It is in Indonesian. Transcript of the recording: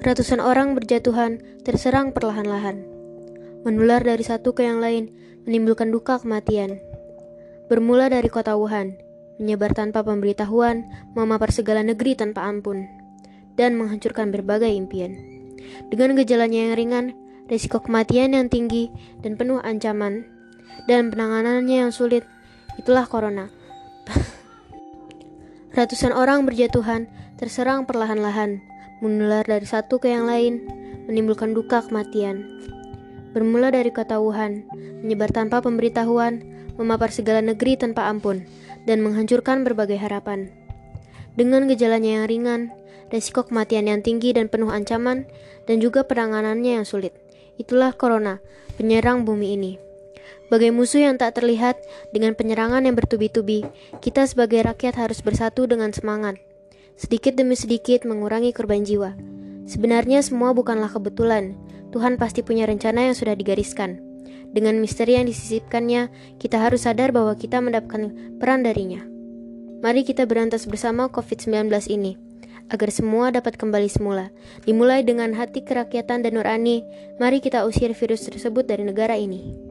Ratusan orang berjatuhan, terserang perlahan-lahan. Menular dari satu ke yang lain, menimbulkan duka kematian. Bermula dari kota Wuhan, menyebar tanpa pemberitahuan, memapar segala negeri tanpa ampun, dan menghancurkan berbagai impian. Dengan gejalanya yang ringan, risiko kematian yang tinggi dan penuh ancaman, dan penanganannya yang sulit, itulah corona. Ratusan orang berjatuhan, terserang perlahan-lahan, menular dari satu ke yang lain, menimbulkan duka kematian. Bermula dari kota Wuhan, menyebar tanpa pemberitahuan, memapar segala negeri tanpa ampun, dan menghancurkan berbagai harapan. Dengan gejalanya yang ringan, resiko kematian yang tinggi dan penuh ancaman, dan juga penanganannya yang sulit. Itulah corona, penyerang bumi ini. Bagai musuh yang tak terlihat, dengan penyerangan yang bertubi-tubi, kita sebagai rakyat harus bersatu dengan semangat sedikit demi sedikit mengurangi korban jiwa. Sebenarnya semua bukanlah kebetulan. Tuhan pasti punya rencana yang sudah digariskan. Dengan misteri yang disisipkannya, kita harus sadar bahwa kita mendapatkan peran darinya. Mari kita berantas bersama COVID-19 ini, agar semua dapat kembali semula. Dimulai dengan hati kerakyatan dan nurani, mari kita usir virus tersebut dari negara ini.